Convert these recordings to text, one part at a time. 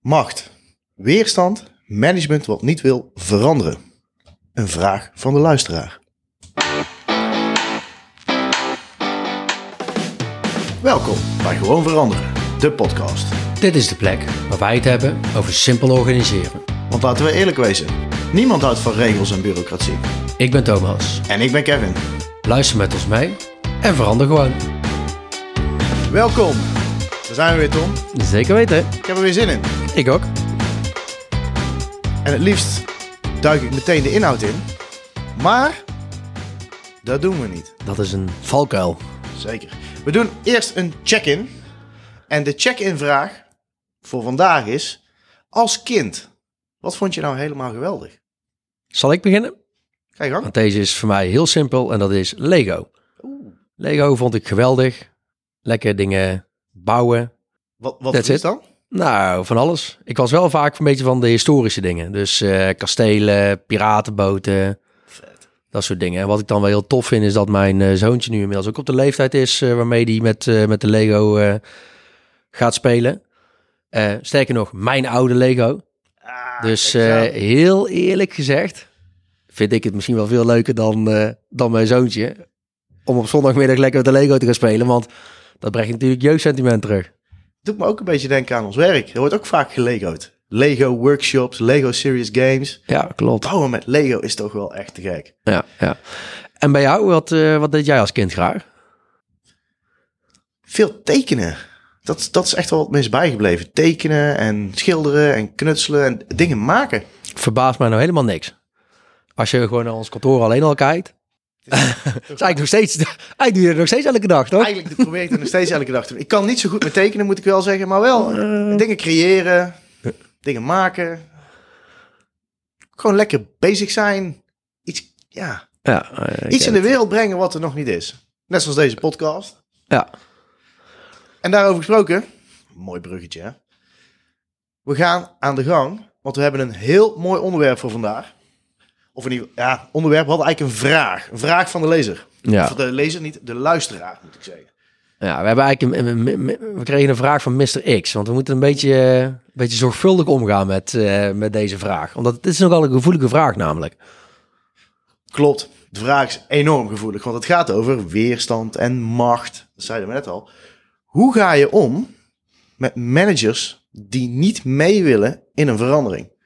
Macht, weerstand, management wat niet wil veranderen. Een vraag van de luisteraar. Welkom bij Gewoon Veranderen, de podcast. Dit is de plek waar wij het hebben over simpel organiseren. Want laten we eerlijk wezen, niemand houdt van regels en bureaucratie. Ik ben Thomas. En ik ben Kevin. Luister met ons mee en verander gewoon. Welkom. Daar zijn we weer, Tom. Zeker weten. Ik heb er weer zin in. Ik ook. En het liefst duik ik meteen de inhoud in. Maar dat doen we niet. Dat is een valkuil. Zeker. We doen eerst een check-in. En de check-in vraag voor vandaag is: als kind, wat vond je nou helemaal geweldig? Zal ik beginnen? Ga je gang. Want deze is voor mij heel simpel en dat is Lego. Lego vond ik geweldig. Lekker dingen bouwen. Wat, wat is it. dan? Nou, van alles. Ik was wel vaak een beetje van de historische dingen. Dus eh, kastelen, piratenboten, dat soort dingen. En wat ik dan wel heel tof vind, is dat mijn eh, zoontje nu inmiddels ook op de leeftijd is... eh, waarmee hij met, met de Lego gaat spelen. Sterker nog, mijn oude Lego. Ah, Dus heel eerlijk gezegd vind ik het misschien wel veel leuker dan, dan mijn zoontje. Om op zondagmiddag lekker met de Lego te gaan spelen. Want dat brengt natuurlijk jeugdsentiment terug. Doet me ook een beetje denken aan ons werk. Er wordt ook vaak gelego'd. Lego workshops, Lego serious games. Ja, klopt. Bouwen met Lego is toch wel echt te gek. Ja, ja. En bij jou, wat, eh, wat deed jij als kind graag? Veel tekenen. Dat, dat is echt wel het meest bijgebleven. Tekenen en schilderen en knutselen en dingen maken. Verbaast mij nou helemaal niks. Als je gewoon naar ons kantoor alleen al kijkt. is eigenlijk nog steeds, eigenlijk doe je het nog steeds elke dag, toch? Eigenlijk probeer ik het nog steeds elke dag te doen. Ik kan niet zo goed met tekenen, moet ik wel zeggen. Maar wel eh, dingen creëren, dingen maken. Gewoon lekker bezig zijn. Iets, ja, Ja, eh, iets in de wereld brengen wat er nog niet is. Net zoals deze podcast. Ja, En daarover gesproken, mooi bruggetje hè. We gaan aan de gang, want we hebben een heel mooi onderwerp voor vandaag. Of ieder ja, onderwerp, we hadden eigenlijk een vraag. Een vraag van de lezer. ja. Of de lezer niet, de luisteraar moet ik zeggen. ja we, hebben eigenlijk een, een- een- een- we kregen een vraag van Mr. X. Want we moeten een beetje, een beetje zorgvuldig omgaan met, eh, met deze vraag. Omdat het is nogal een gevoelige vraag namelijk. Klopt, de vraag is enorm gevoelig, want het gaat over weerstand en macht. Dat zeiden we net al. Hoe ga je om met managers die niet mee willen in een verandering?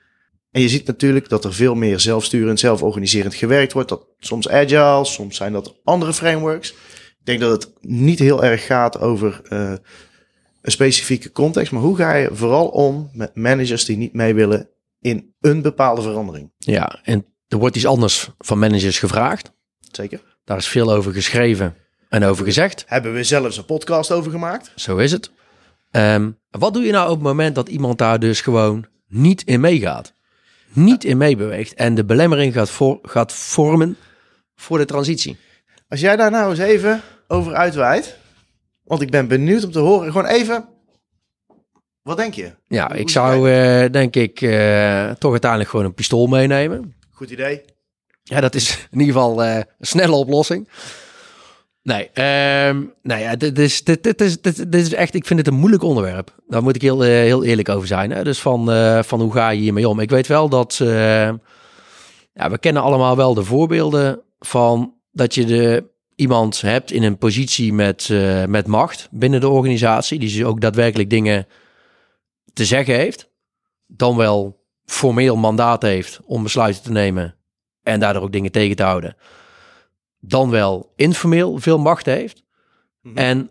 En je ziet natuurlijk dat er veel meer zelfsturend, zelforganiserend gewerkt wordt. Dat soms agile, soms zijn dat andere frameworks. Ik denk dat het niet heel erg gaat over eh, een specifieke context. Maar hoe ga je vooral om met managers die niet mee willen in een bepaalde verandering? Ja, en er wordt iets anders van managers gevraagd. Zeker. Daar is veel over geschreven en over gezegd. Hebben we zelfs een podcast over gemaakt? Zo is het. Ehm, wat doe je nou op het moment dat iemand daar dus gewoon niet in meegaat? Niet in meebeweegt en de belemmering gaat, voor, gaat vormen voor de transitie. Als jij daar nou eens even over uitweidt, want ik ben benieuwd om te horen, gewoon even, wat denk je? Ja, Hoe ik zou eh, denk ik eh, toch uiteindelijk gewoon een pistool meenemen. Goed idee. Ja, dat is in ieder geval eh, een snelle oplossing. Nee, nou ja, dit is, dit, is, dit, is echt, ik vind het een moeilijk onderwerp. Daar moet ik heel, eh, heel eerlijk over zijn. Hè? Dus van, eh, van hoe ga je hiermee om? Ik weet wel dat, eh, ja, we kennen allemaal wel de voorbeelden van dat je de, iemand hebt in een positie met, met macht binnen de organisatie, die dus ook daadwerkelijk dingen te zeggen heeft, dan wel formeel mandaat heeft om besluiten te nemen en daardoor ook dingen tegen te houden, dan wel informeel veel macht heeft. Mhm. En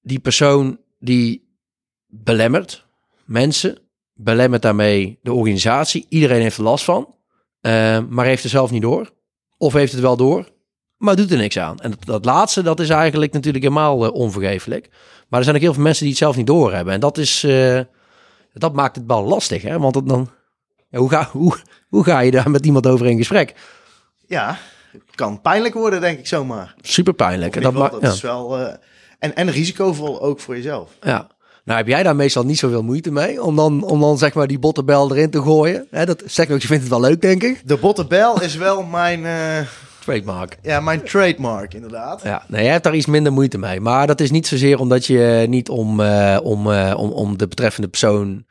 die persoon die belemmert mensen, belemmert daarmee de organisatie. Iedereen heeft er last van, eh, maar heeft er zelf niet door. Of heeft het wel door, maar doet er niks aan. En dat, dat laatste, dat is eigenlijk natuurlijk helemaal eh, onvergeeflijk. Maar er zijn ook heel veel mensen die het zelf niet doorhebben. En dat is, eh, dat maakt het wel lastig, hè? Want dan, ja, hoe, ga, hoe, hoe ga je daar met iemand over in gesprek? Ja, kan pijnlijk worden, denk ik zomaar. Super pijnlijk. En dat geval, dat ja. is wel, eh, en, en risicovol ook voor jezelf. Ja. Nou heb jij daar meestal niet zoveel moeite mee om dan, om dan zeg maar die bottenbel erin te gooien. Dat zeg ook, je vindt het wel leuk denk ik. De bottenbel is wel mijn, eh, Trademark. ja, mijn trademark, inderdaad. Ja, nee, jij hebt daar iets minder moeite mee. Maar dat is niet zozeer omdat je niet om, eh, om, om, om de betreffende persoon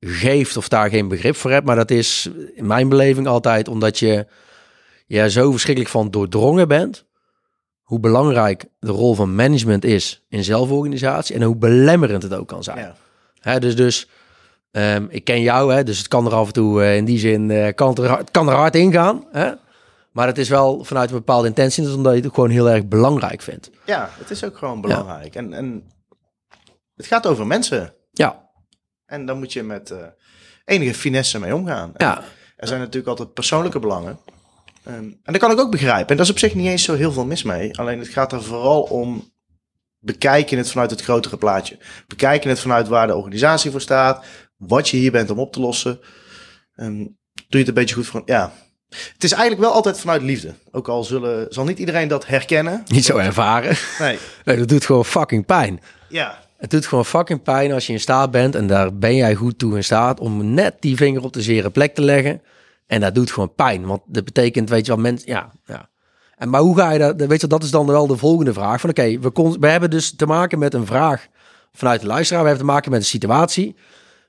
geeft of daar geen begrip voor hebt. Maar dat is in mijn beleving altijd omdat je ja, zo verschrikkelijk van doordrongen bent. Hoe belangrijk de rol van management is in zelforganisatie. En hoe belemmerend het ook kan zijn. Ja. Hè, dus dus ehm, ik ken jou, hè, dus het kan er af en toe eh, in die zin eh, kan er, hard- het kan er hard in gaan. Hè? Maar het is wel vanuit een bepaalde intentie, dus omdat je het gewoon heel erg belangrijk vindt. ja, het is ook gewoon belangrijk. En, en het gaat over mensen. Ja, En daar moet je met eh, enige finesse mee omgaan. ja, Er zijn natuurlijk altijd persoonlijke belangen. Ehm, en dat kan ik ook begrijpen. En daar is op zich niet eens zo heel veel mis mee. Alleen het gaat er vooral om bekijken het vanuit het grotere plaatje. Bekijken het vanuit waar de organisatie voor staat. Wat je hier bent om op te lossen. Ehm, doe je het een beetje goed voor... Ja. Het is eigenlijk wel altijd vanuit liefde. Ook al zullen, zal niet iedereen dat herkennen. niet zo ervaren. Nee. Nee, dat doet gewoon fucking pijn. Ja. Het doet gewoon fucking pijn als je in staat bent, en daar ben jij goed toe in staat, om net die vinger op de zere plek te leggen. En dat doet gewoon pijn, want dat betekent, weet je wel, mensen, ja, ja. En maar hoe ga je dat, weet je, dat is dan wel de volgende vraag. Van oké, we, we hebben dus te maken met een vraag vanuit de luisteraar. We hebben te maken met een situatie,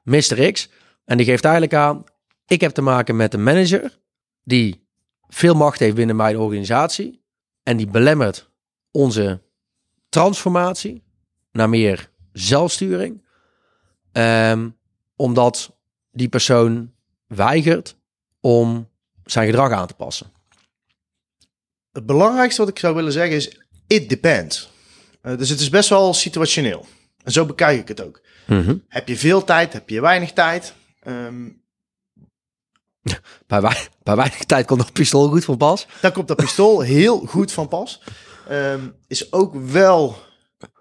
Mr. X. En die geeft eigenlijk aan, ik heb te maken met een manager die veel macht heeft binnen mijn organisatie. En die belemmert onze transformatie naar meer zelfsturing. Ehm, omdat die persoon weigert om zijn gedrag aan te passen. Het belangrijkste wat ik zou willen zeggen is, it depends. Eh, dus het is best wel situationeel. En zo bekijk ik het ook. Heb je veel tijd? Heb je weinig tijd? Ehm, Bij, bij weinig tijd komt een pistool goed van pas. dan komt dat pistool heel goed van pas. Ehm, is ook wel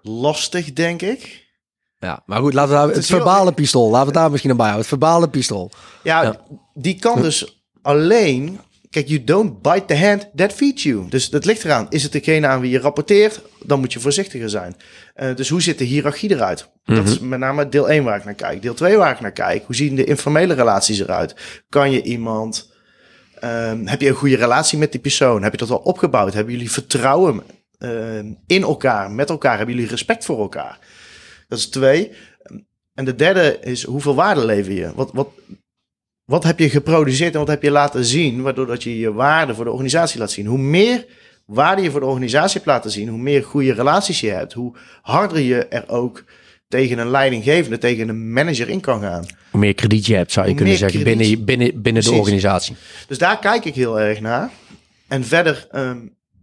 lastig, denk ik. Ja, maar goed, laten we het, heel- verbale pistool, laten we het daar misschien aan bijhouden. Het verbale pistool. Ja, Ja. Die kan dus alleen... Kijk, you don't bite the hand that feeds you. Dus dat ligt eraan. Is het degene aan wie je rapporteert? Dan moet je voorzichtiger zijn. Eh, dus hoe ziet de hiërarchie eruit? Dat is met name deel 1 waar ik naar kijk. Deel 2 waar ik naar kijk. Hoe zien de informele relaties eruit? Kan je iemand... ehm, heb je een goede relatie met die persoon? Heb je dat al opgebouwd? Hebben jullie vertrouwen ehm, in elkaar, met elkaar? Hebben jullie respect voor elkaar? Dat is twee. En de derde is hoeveel waarde lever je? Wat, wat, wat heb je geproduceerd en wat heb je laten zien, waardoor dat je je waarde voor de organisatie laat zien? Hoe meer waarde je voor de organisatie hebt laten zien, hoe meer goede relaties je hebt, hoe harder je er ook tegen een leidinggevende, tegen een manager in kan gaan. Hoe meer krediet je hebt, zou je Hoe kunnen zeggen, krediet. binnen, binnen, binnen de organisatie. Dus daar kijk ik heel erg naar. En verder ehm,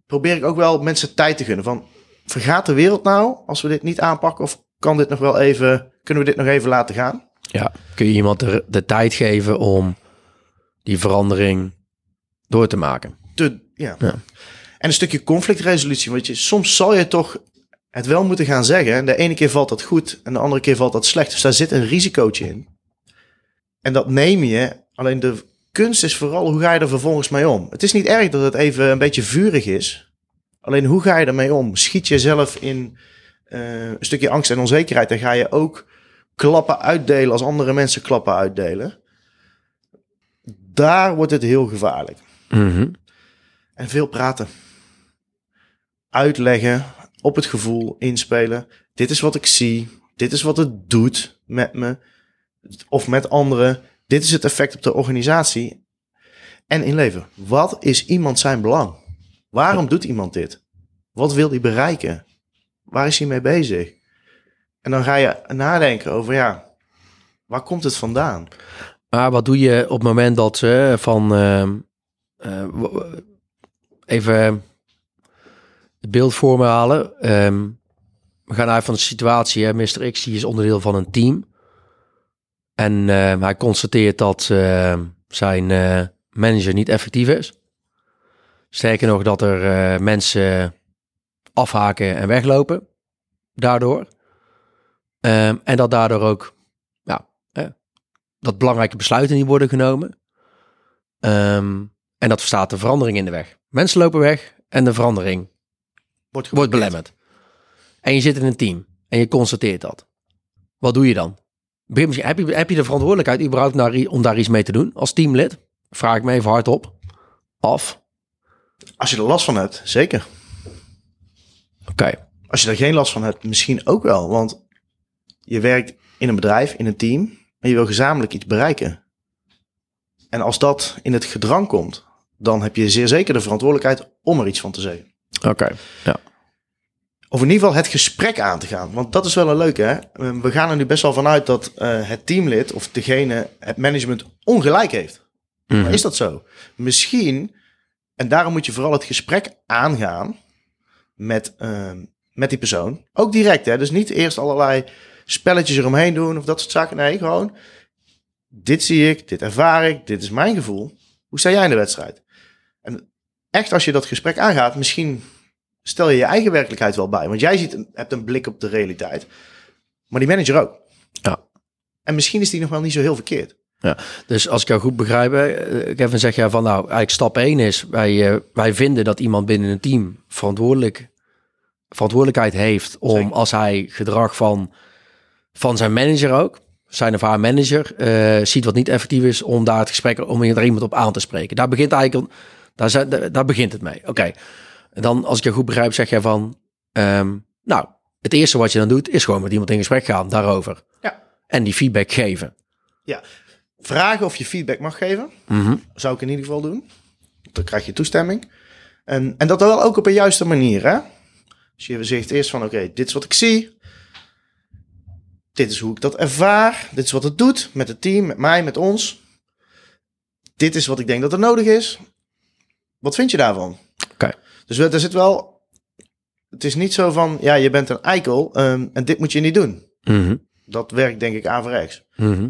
probeer ik ook wel mensen tijd te gunnen. Van, vergaat de wereld nou als we dit niet aanpakken? Of kan dit nog wel even, kunnen we dit nog even laten gaan? Ja, kun je iemand de, de tijd geven om die verandering door te maken. te, ja. Ja. En een stukje conflictresolutie. Want je, soms zal je toch het wel moeten gaan zeggen. En de ene keer valt dat goed en de andere keer valt dat slecht. Dus daar zit een risicootje in. En dat neem je. Alleen de kunst is vooral hoe ga je er vervolgens mee om. Het is niet erg dat het even een beetje vurig is. Alleen hoe ga je ermee om? Schiet je zelf in eh, een stukje angst en onzekerheid. Dan ga je ook klappen uitdelen als andere mensen klappen uitdelen. Daar wordt het heel gevaarlijk. Mhm. En veel praten. Uitleggen, op het gevoel inspelen. Dit is wat ik zie. Dit is wat het doet met me. Of met anderen. Dit is het effect op de organisatie. En inleven. Wat is iemand zijn belang? Waarom doet iemand dit? Wat wil hij bereiken? Waar is hij mee bezig? En dan ga je nadenken over, ja, waar komt het vandaan? Maar wat doe je op het moment dat ze van ehm, eh, even het beeld voor me halen. Ehm, we gaan uit van de situatie. Hè? Mr. X die is onderdeel van een team. En eh, hij constateert dat eh, zijn eh, manager niet effectief is. Sterker nog dat er eh, mensen afhaken en weglopen. Daardoor. Ehm, en dat daardoor ook ja, dat belangrijke besluiten niet worden genomen. Ehm, en dat staat de verandering in de weg. Mensen lopen weg en de verandering Wordt, wordt belemmerd. En je zit in een team en je constateert dat. Wat doe je dan? Heb je, heb je de verantwoordelijkheid überhaupt naar, om daar iets mee te doen als teamlid? Vraag ik me even hardop af. Als je er last van hebt, zeker. Oké. Als je er geen last van hebt, misschien ook wel. Want je werkt in een bedrijf, in een team. en je wil gezamenlijk iets bereiken. En als dat in het gedrang komt, dan heb je zeer zeker de verantwoordelijkheid om er iets van te zeggen. Oké, ja. Of in ieder geval het gesprek aan te gaan. Want dat is wel een leuke. Hè? Eh, We gaan er nu best wel vanuit dat eh, het teamlid of degene, het management, ongelijk heeft. Mhm. Maar is dat zo? Misschien, en daarom moet je vooral het gesprek aangaan met, ehm, met die persoon. Ook direct, hè? dus niet eerst allerlei spelletjes eromheen doen of dat soort zaken. Nee, gewoon, dit zie ik, dit ervaar ik, dit is mijn gevoel. Hoe sta jij in de wedstrijd? En echt als je dat gesprek aangaat, misschien stel je je eigen werkelijkheid wel bij. Want jij ziet, hebt een blik op de realiteit. Maar die manager ook. Ja. En misschien is die nog wel niet zo heel verkeerd. Dus als ik jou goed begrijp, eh, Kevin, zeg jij van nou, eigenlijk stap 1 is, wij, eh, wij vinden dat iemand binnen een team verantwoordelijk, verantwoordelijkheid heeft om Zeker. als hij gedrag van, van zijn manager ook, zijn of haar manager, eh, ziet wat niet effectief is, om daar het gesprek, om er iemand op aan te spreken. Daar begint eigenlijk, daar, zijn- daar, begint het mee. Oké, En dan als ik jou goed begrijp, zeg jij van, ehm, nou, het eerste wat je dan doet, is gewoon met iemand in gesprek gaan daarover. Ja. En die feedback geven. Vragen of je feedback mag geven. Mhm. Zou ik in ieder geval doen. Dan krijg je toestemming. En, en dat wel ook op een juiste manier. Hè? Dus je zegt eerst van oké, dit is wat ik zie. Dit is hoe ik dat ervaar. Dit is wat het doet met het team, met mij, met ons. Dit is wat ik denk dat er nodig is. Wat vind je daarvan? Oké. Dus we- er zit wel... Het is niet zo van, ja, je bent een eikel ehm, en dit moet je niet doen. Mhm. Dat werkt denk ik averechts. Mhm.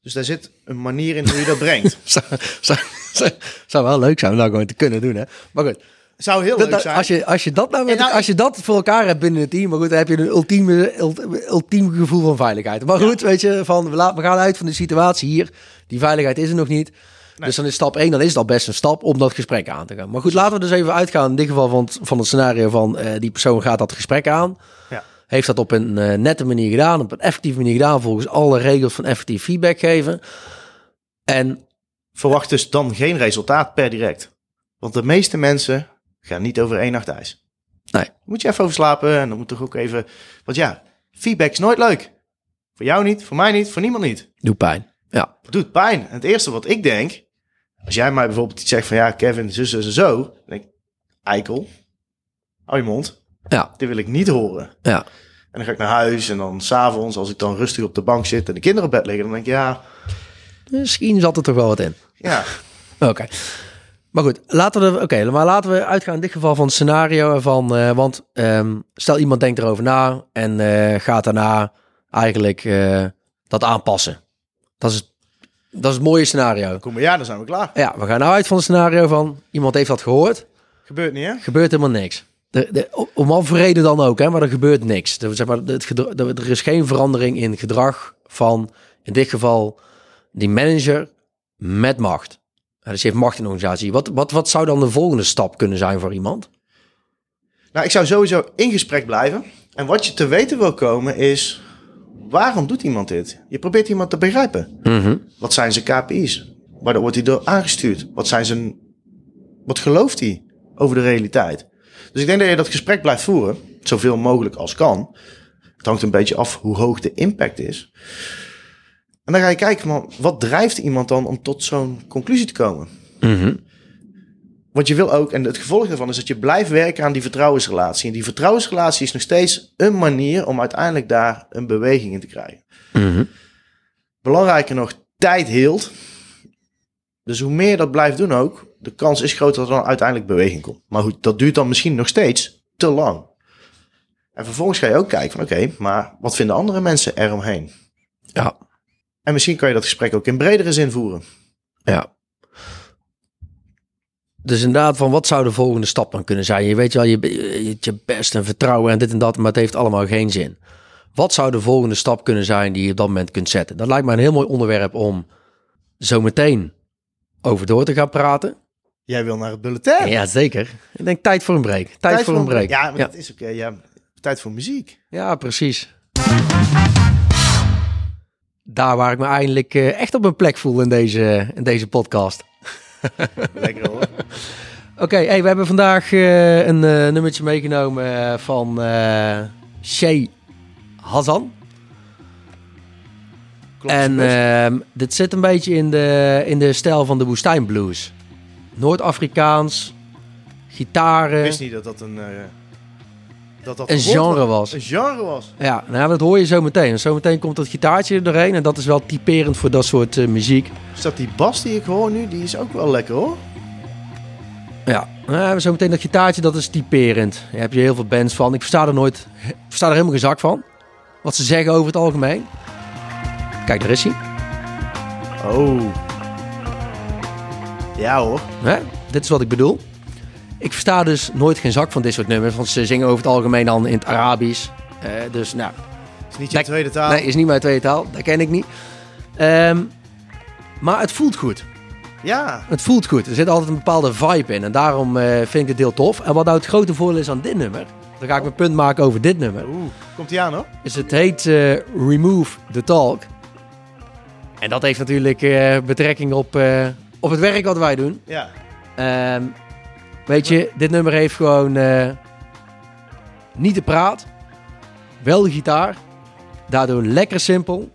Dus daar zit een manier in hoe je dat brengt. Zou, zou, zou, zou wel leuk zijn om dat gewoon te kunnen doen, hè? Maar goed, Zou heel dat- leuk zijn. als, je, als, je dat nou met, nou- als je dat voor elkaar hebt binnen het team, maar goed, dan heb je een ultieme, ult- ultiem gevoel van veiligheid. Maar goed, weet je, van, we, we gaan uit van de situatie hier. Die veiligheid is er nog niet. Dus dan is stap 1, dan is dat best een stap om dat gesprek aan te gaan. Maar goed, laten we dus even uitgaan, in dit geval van het, van het scenario van eh, die persoon gaat dat gesprek aan. Ja. Heeft dat op een eh, nette manier gedaan, op een effectieve manier gedaan, volgens alle regels van effectief feedback geven. En Verwacht dus dan geen resultaat per direct. Want de meeste mensen gaan niet over één nacht ijs. Nee. Moet je even over slapen en dan moet toch ook even... Want ja, feedback is nooit leuk. Voor jou niet, voor mij niet, voor niemand niet. doe pijn. Ja. Het doet pijn. En het eerste wat ik denk... Als jij mij bijvoorbeeld iets zegt van... Ja, Kevin, zus, zus en zo. Dan denk ik, eikel. Hou je mond. Ja. Dit wil ik niet horen. Ja. En dan ga ik naar huis en dan s'avonds, als ik dan rustig op de bank zit en de kinderen op bed liggen, dan denk ik, ja, Misschien zat er toch wel wat in. ja, Oké. Maar goed, laten we, oké, maar laten we uitgaan in dit geval van het scenario van, eh, want ehm, stel iemand denkt erover na en eh, gaat daarna eigenlijk eh, dat aanpassen. Dat is, het- dat is het mooie scenario. kom maar, ja, dan zijn we klaar. Ja, we gaan nou uit van het scenario van iemand heeft dat gehoord, Gebeurt niet, hè? gebeurt helemaal niks. De, de, om voor reden dan ook, hè, maar er gebeurt niks. Er, zeg maar, het er is geen verandering in gedrag van, in dit geval, die manager met macht. Dus je heeft macht in organisatie. Wat, wat, wat zou dan de volgende stap kunnen zijn voor iemand? Nou, ik zou sowieso in gesprek blijven. En wat je te weten wil komen is, waarom doet iemand dit? Je probeert iemand te begrijpen. Wat zijn zijn KPI's? Waar wordt hij door aangestuurd? Wat zijn zijn, wat gelooft hij over de realiteit? Dus ik denk dat je dat gesprek blijft voeren, zoveel mogelijk als kan. Het hangt een beetje af hoe hoog de impact is. En dan ga je kijken, man, wat drijft iemand dan om tot zo'n conclusie te komen? Want je wil ook, en het gevolg daarvan is dat je blijft werken aan die vertrouwensrelatie. En die vertrouwensrelatie is nog steeds een manier om uiteindelijk daar een beweging in te krijgen. Belangrijker nog, tijd heelt. Dus hoe meer je dat blijft doen ook, de kans is groter dat er dan uiteindelijk beweging komt. Maar goed, dat duurt dan misschien nog steeds te lang. En vervolgens ga je ook kijken van oké, maar wat vinden andere mensen eromheen? Ja, En misschien kan je dat gesprek ook in bredere zin voeren. ja. Dus inderdaad, van wat zou de volgende stap dan kunnen zijn? Je weet wel, je, je best en vertrouwen en dit en dat, maar het heeft allemaal geen zin. Wat zou de volgende stap kunnen zijn die je op dat moment kunt zetten? Dat lijkt me een heel mooi onderwerp om zo meteen over door te gaan praten. Jij wil naar het bulletin. Ja, zeker. Ik denk tijd voor een break. Tijd, voor een break. Ja, maar ja. dat is oké. ja. Tijd voor muziek. Ja, precies. Daar waar ik me eindelijk eh, echt op mijn plek voel in deze, in deze podcast. Lekker hoor. Oké, hey, we hebben vandaag eh, een eh, nummertje meegenomen van eh Shay Hazan. En best. ehm, dit zit een beetje in de, in de stijl van de woestijnblues. Noord-Afrikaans, gitaren, Ik wist niet dat dat een... dat dat een genre was. Een genre was. Ja, nou, dat hoor je zo meteen. Zo meteen komt dat gitaartje er doorheen en dat is wel typerend voor dat soort eh, muziek. Dus dat die bas die ik hoor nu, die is ook wel lekker hoor. Ja, nou, zo meteen dat gitaartje, dat is typerend. Daar heb je heel veel bands van. Ik versta er nooit, ik versta er helemaal geen zak van. Wat ze zeggen over het algemeen. Kijk, daar is hij. Oh. Ja hoor. Hè? Dit is wat ik bedoel. Ik versta dus nooit geen zak van dit soort nummers, want ze zingen over het algemeen dan in het Arabisch. Eh, dus nou, Is niet je tweede taal. nee, is niet mijn tweede taal, dat ken ik niet. Ehm, maar het voelt goed. Ja. Het voelt goed. Er zit altijd een bepaalde vibe in en daarom eh, vind ik het heel tof. En wat nou het grote voordeel is aan dit nummer, dan ga ik mijn punt maken over dit nummer. Oeh. Komt hij aan hoor? is het heet eh, Remove the Talk. En dat heeft natuurlijk betrekking op, op het werk wat wij doen. Ja. Ehm, weet je, dit nummer heeft gewoon eh, niet de praat, wel de gitaar. Daardoor lekker simpel.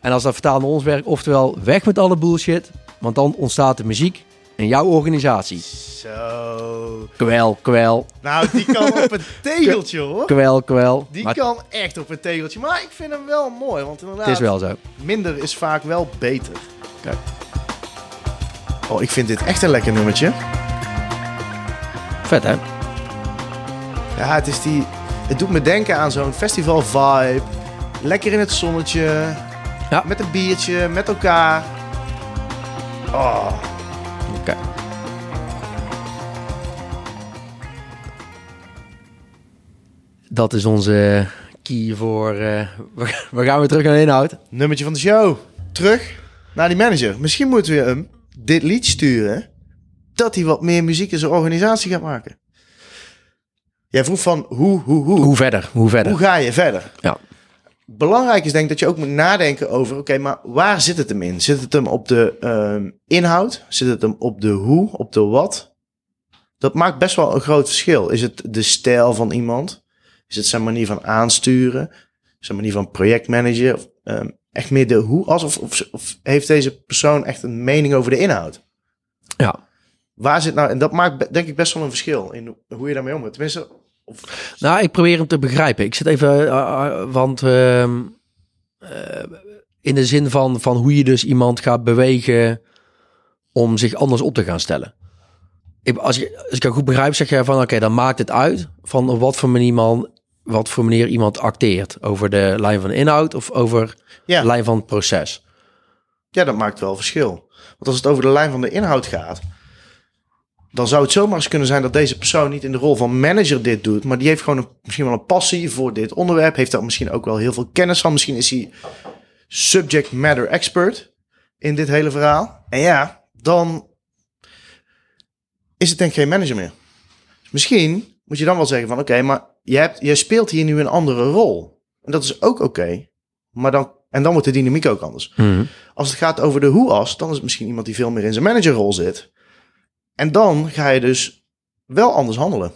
En als dat vertaalt naar ons werk, oftewel weg met alle bullshit. Want dan ontstaat de muziek in jouw organisatie. Zo. Kwel, kwel, Nou, die kan op een tegeltje hoor. kwel, kwel. Die Maar kan echt op een tegeltje. Maar ik vind hem wel mooi. Want inderdaad, het is wel zo. minder is vaak wel beter. Kijk. Oh, ik vind dit echt een lekker nummertje. Vet hè? Ja, het is die... Het doet me denken aan zo'n festival vibe. Lekker in het zonnetje. Ja. Met een biertje, met elkaar. Oh. Oké. Dat is onze key voor... eh, we, we gaan weer terug naar de inhoud. Nummertje van de show. Terug naar die manager. Misschien moeten we hem dit lied sturen. Dat hij wat meer muziek in zijn organisatie gaat maken. Jij vroeg van hoe, hoe, hoe. Hoe verder? Hoe verder? Hoe ga je verder? Ja. Belangrijk is denk ik dat je ook moet nadenken over... oké, maar waar zit het hem in? Zit het hem op de ehm, inhoud? Zit het hem op de hoe? Op de wat? Dat maakt best wel een groot verschil. Is het de stijl van iemand? Is het zijn manier van aansturen? Zijn manier van projectmanagen? Of, ehm, echt meer de hoe? Als, of, of, of heeft deze persoon echt een mening over de inhoud? Ja. Waar zit nou... En dat maakt denk ik best wel een verschil in hoe je daarmee omgaat. Tenminste... Of, Nou, ik probeer hem te begrijpen. Ik zit even... eh, eh, want ehm, eh, in de zin van, van hoe je dus iemand gaat bewegen... om zich anders op te gaan stellen. Ik, als, als ik het goed begrijp, zeg jij van... oké, dan maakt het uit van op wat voor manier iemand... wat voor manier iemand acteert. Over de lijn van de inhoud of over ja. de lijn van het proces. Ja, dat maakt wel verschil. Want als het over de lijn van de inhoud gaat, dan zou het zomaar eens kunnen zijn dat deze persoon niet in de rol van manager dit doet, maar die heeft gewoon een, misschien wel een passie voor dit onderwerp, heeft daar misschien ook wel heel veel kennis van. Misschien is hij subject matter expert in dit hele verhaal. En ja, dan is het denk ik geen manager meer. Dus misschien moet je dan wel zeggen van oké, maar je, hebt, je speelt hier nu een andere rol. En dat is ook oké. maar dan, en dan wordt de dynamiek ook anders. Als het gaat over de hoe-as, dan is het misschien iemand die veel meer in zijn managerrol zit. En dan ga je dus wel anders handelen.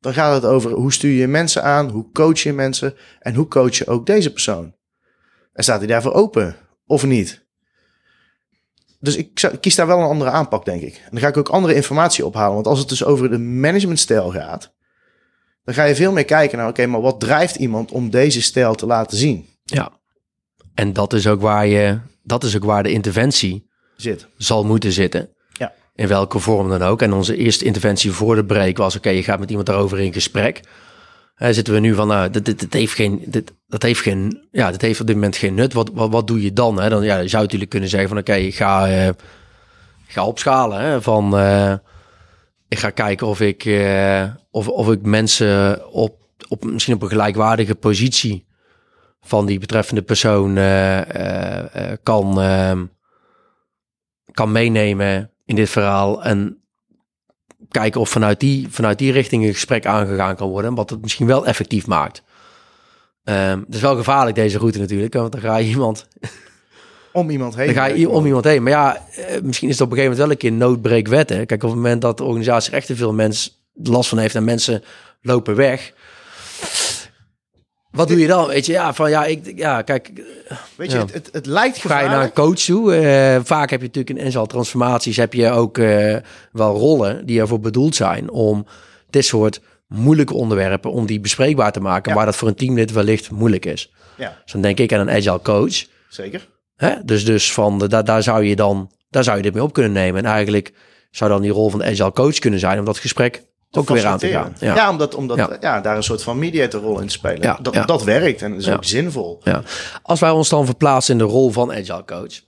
Dan gaat het over hoe stuur je mensen aan, hoe coach je mensen en hoe coach je ook deze persoon. En staat hij daarvoor open of niet? Dus ik kies daar wel een andere aanpak, denk ik. En dan ga ik ook andere informatie ophalen. Want als het dus over de managementstijl gaat, dan ga je veel meer kijken naar, oké, maar wat drijft iemand om deze stijl te laten zien? Ja. En dat is ook waar je... Dat is ook waar de interventie Zit. zal moeten zitten. In welke vorm dan ook. En onze eerste interventie voor de break was: oké, je gaat met iemand daarover in gesprek. Hè, zitten we nu van, nou, dit, heeft geen, dit, dat heeft geen, ja, dit heeft op dit moment geen nut. Wat, wat, wat doe je dan? Hè? Dan ja, je zou natuurlijk kunnen zeggen van, oké, ik ga, eh, ga opschalen. Hè? Van, eh, ik ga kijken of ik, eh, of, of ik mensen op, op misschien op een gelijkwaardige positie van die betreffende persoon kan, kan meenemen in dit verhaal. En kijken of vanuit die, vanuit die richting een gesprek aangegaan kan worden. Wat het misschien wel effectief maakt. Ehm het is wel gevaarlijk deze route natuurlijk. Want dan ga je iemand, Om iemand heen. dan ga je om iemand heen. Maar ja, eh, misschien is het op een gegeven moment wel een keer noodbreekwet. Hè? Kijk, op het moment dat de organisatie echt te veel mensen last van heeft en mensen lopen weg. Wat doe je dan? Weet je, ja, van ja, ik, ja, kijk, Weet je, Ja. het, het, het lijkt ga je naar een gevaarlijk. coach toe. Eh, vaak heb je natuurlijk in agile transformaties heb je ook eh, wel rollen die ervoor bedoeld zijn om dit soort moeilijke onderwerpen, om die bespreekbaar te maken, Ja. waar dat voor een teamlid wellicht moeilijk is. Ja, Dus dan denk ik aan een agile coach. zeker. Hè? Dus, dus van de, daar, daar zou je dan, daar zou je dit mee op kunnen nemen. En eigenlijk zou dan die rol van de agile coach kunnen zijn om dat gesprek ook weer aan te gaan. Ja. Ja, omdat, omdat Ja. ja. daar een soort van mediatorrol in te spelen. Ja, Dat, dat werkt en is ook zinvol. Ja. Als wij ons dan verplaatsen in de rol van agile coach.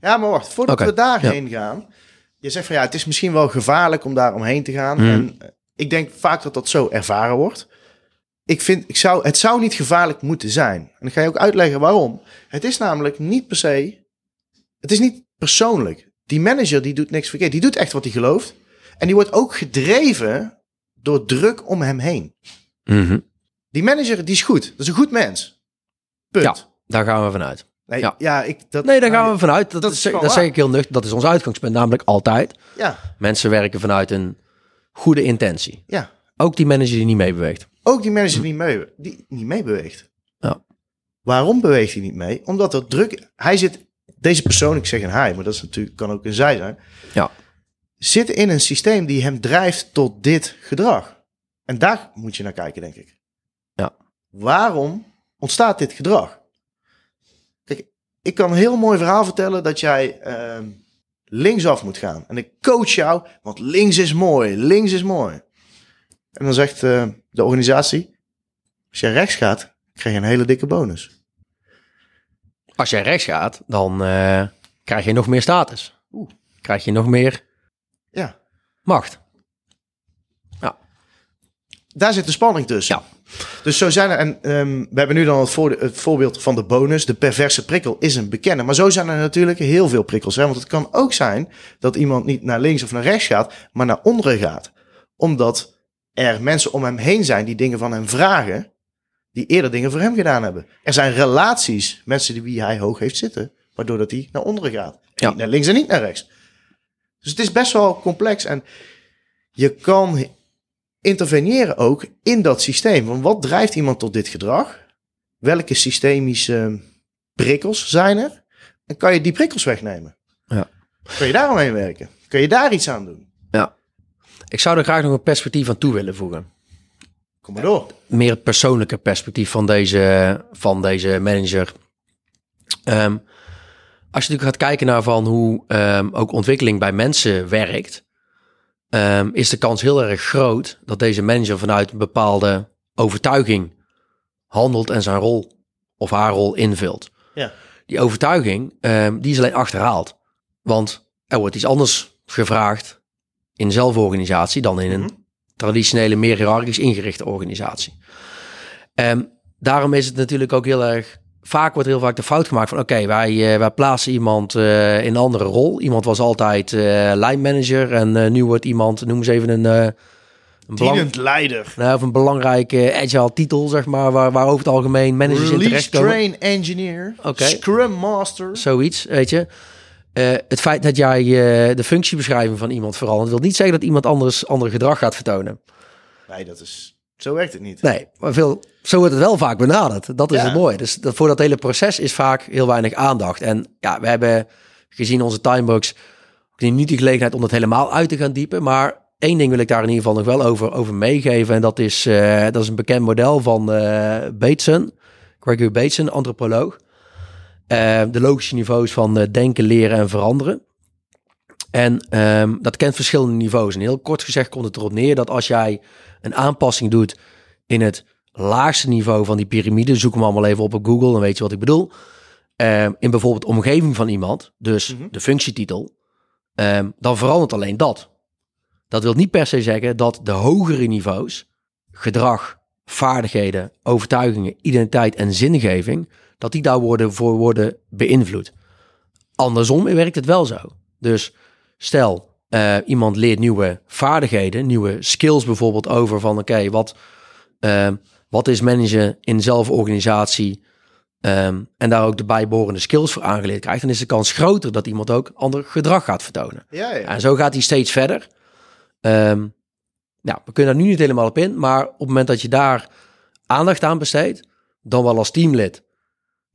Ja, maar wacht, voordat we daarheen gaan. Je zegt van ja, het is misschien wel gevaarlijk om daar omheen te gaan. Mhm. En eh, ik denk vaak dat dat zo ervaren wordt. Ik vind, ik zou, het zou niet gevaarlijk moeten zijn. En ik ga je ook uitleggen waarom. Het is namelijk niet per se, het is niet persoonlijk. Die manager die doet niks verkeerd. Die doet echt wat hij gelooft. En die wordt ook gedreven door druk om hem heen. Die manager die is goed. Dat is een goed mens. Punt. Ja. Daar gaan we vanuit. Nee, Ja. ja. ik, dat, Nee, daar gaan we vanuit. Dat, dat is, dat zeg ik heel nuchter. Dat is ons uitgangspunt, namelijk altijd. Ja, Mensen werken vanuit een goede intentie. ja. Ook die manager die niet meebeweegt. Ook die manager die, mee, die niet meebeweegt. Ja. Waarom beweegt hij niet mee? Omdat er druk... Hij zit... Deze persoon, ik zeg een hij, maar dat is natuurlijk, kan ook een zij zijn. Ja. Zit in een systeem die hem drijft tot dit gedrag. En daar moet je naar kijken, denk ik. Ja. Waarom ontstaat dit gedrag? Kijk, ik kan een heel mooi verhaal vertellen dat jij ehm, linksaf moet gaan. En ik coach jou, want links is mooi, links is mooi. En dan zegt eh, de organisatie, als jij rechts gaat, krijg je een hele dikke bonus. Als jij rechts gaat, dan eh, krijg je nog meer status. Oeh. Krijg je nog meer Ja, macht. daar zit de spanning tussen. Ja. Dus zo zijn er, en ehm, we hebben nu dan het, voor, het voorbeeld van de bonus. De perverse prikkel is een bekende. Maar zo zijn er natuurlijk heel veel prikkels. Hè? Want het kan ook zijn dat iemand niet naar links of naar rechts gaat, maar naar onderen gaat. Omdat er mensen om hem heen zijn die dingen van hem vragen, die eerder dingen voor hem gedaan hebben. Er zijn relaties, mensen die wie hij hoog heeft zitten, waardoor dat hij naar onderen gaat. Ja. Niet naar links en niet naar rechts. Dus het is best wel complex en je kan interveneren ook in dat systeem. Want wat drijft iemand tot dit gedrag? Welke systemische prikkels zijn er? En kan je die prikkels wegnemen? Ja. Kun je daar omheen werken? Kun je daar iets aan doen? Ja. Ik zou er graag nog een perspectief aan toe willen voegen. Kom maar door. meer het persoonlijke perspectief van deze, van deze manager. Ehm, als je natuurlijk gaat kijken naar van hoe ehm, ook ontwikkeling bij mensen werkt, ehm, is de kans heel erg groot dat deze manager vanuit een bepaalde overtuiging handelt en zijn rol of haar rol invult. Ja. Die overtuiging, ehm, die is alleen achterhaald. Want er wordt iets anders gevraagd in zelforganisatie dan in een Mhm. traditionele, meer hiërarchisch ingerichte organisatie. Ehm, daarom is het natuurlijk ook heel erg. Vaak wordt heel vaak de fout gemaakt van: oké, wij, eh, wij plaatsen iemand eh, in een andere rol. Iemand was altijd eh lijnmanager en nu wordt iemand, noem eens even een, een, belang- leider. nou, of een belangrijke agile titel, zeg maar, waar, waar over het algemeen managers in Release terechtkomen. train engineer. Scrum master. Zoiets, weet je. Het feit dat jij de functiebeschrijving van iemand verandert, wil niet zeggen dat iemand anders ander gedrag gaat vertonen. Nee, dat is... Zo werkt het niet. Nee, maar veel, zo wordt het wel vaak benaderd. Dat is Ja. het mooie. Dus dat, voor dat hele proces is vaak heel weinig aandacht. En ja, we hebben gezien onze timebox niet de gelegenheid om dat helemaal uit te gaan diepen. Maar één ding wil ik daar in ieder geval nog wel over, over meegeven. En dat is, eh, dat is een bekend model van eh Bateson. Gregory Bateson, antropoloog. Eh, de logische niveaus van denken, leren en veranderen. En ehm, dat kent verschillende niveaus. En heel kort gezegd komt het erop neer dat als jij een aanpassing doet in het laagste niveau van die piramide, zoek hem allemaal even op op Google, dan weet je wat ik bedoel. Ehm, in bijvoorbeeld de omgeving van iemand, dus Mhm. de functietitel, ehm, dan verandert alleen dat. Dat wil niet per se zeggen dat de hogere niveaus, gedrag, vaardigheden, overtuigingen, identiteit en zingeving, dat die daar worden, voor worden beïnvloed. Andersom werkt het wel zo. Dus stel, eh, iemand leert nieuwe vaardigheden, nieuwe skills bijvoorbeeld over van oké, wat, eh, wat is managen in zelforganisatie ehm, en daar ook de bijbehorende skills voor aangeleerd krijgt, dan is de kans groter dat iemand ook ander gedrag gaat vertonen. Ja, ja. En zo gaat hij steeds verder. Ehm, nou, we kunnen daar nu niet helemaal op in, maar op het moment dat je daar aandacht aan besteedt, dan wel als teamlid.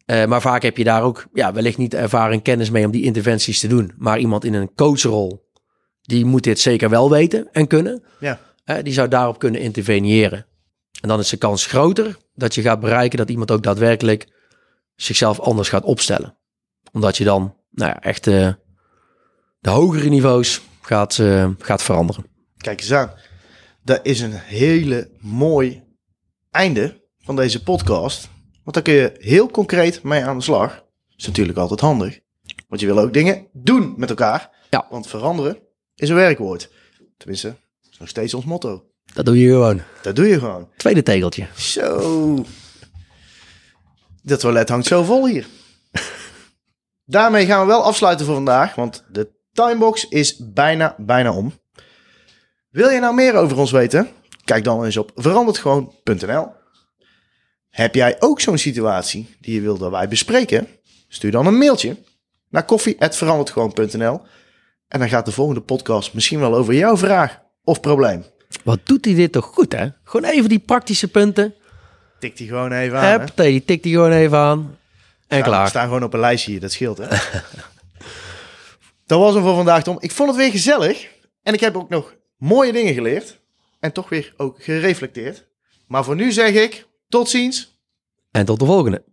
Eh, maar vaak heb je daar ook ja, wellicht niet ervaring kennis mee om die interventies te doen. Maar iemand in een coachrol, die moet dit zeker wel weten en kunnen. Ja. Eh, die zou daarop kunnen interveneren. En dan is de kans groter dat je gaat bereiken dat iemand ook daadwerkelijk zichzelf anders gaat opstellen. Omdat je dan nou ja, echt eh, de hogere niveaus gaat, gaat veranderen. Kijk eens aan. Dat is een hele mooi einde van deze podcast. Want dan kun je heel concreet mee aan de slag. Dat is natuurlijk altijd handig. Want je wil ook dingen doen met elkaar. Ja. Want veranderen is een werkwoord. Tenminste, dat is nog steeds ons motto. Dat doe je gewoon. Dat doe je gewoon. Tweede tegeltje. Zo. Dat toilet hangt zo vol hier. Daarmee gaan we wel afsluiten voor vandaag, want de timebox is bijna, bijna om. Wil je nou meer over ons weten? Kijk dan eens op veranderdgewoon.nl. Heb jij ook zo'n situatie die je wil dat wij bespreken? Stuur dan een mailtje naar koffie.veranderdgewoon.nl en dan gaat de volgende podcast misschien wel over jouw vraag of probleem. Wat doet hij dit toch goed, hè? Gewoon even die praktische punten. Tik die gewoon even aan. hè? Hup, die gewoon even aan. En Ja, klaar. We staan gewoon op een lijstje hier, dat scheelt hè. dat was hem voor vandaag Tom. Ik vond het weer gezellig. En ik heb ook nog mooie dingen geleerd. En toch weer ook gereflecteerd. Maar voor nu zeg ik, tot ziens. En tot de volgende.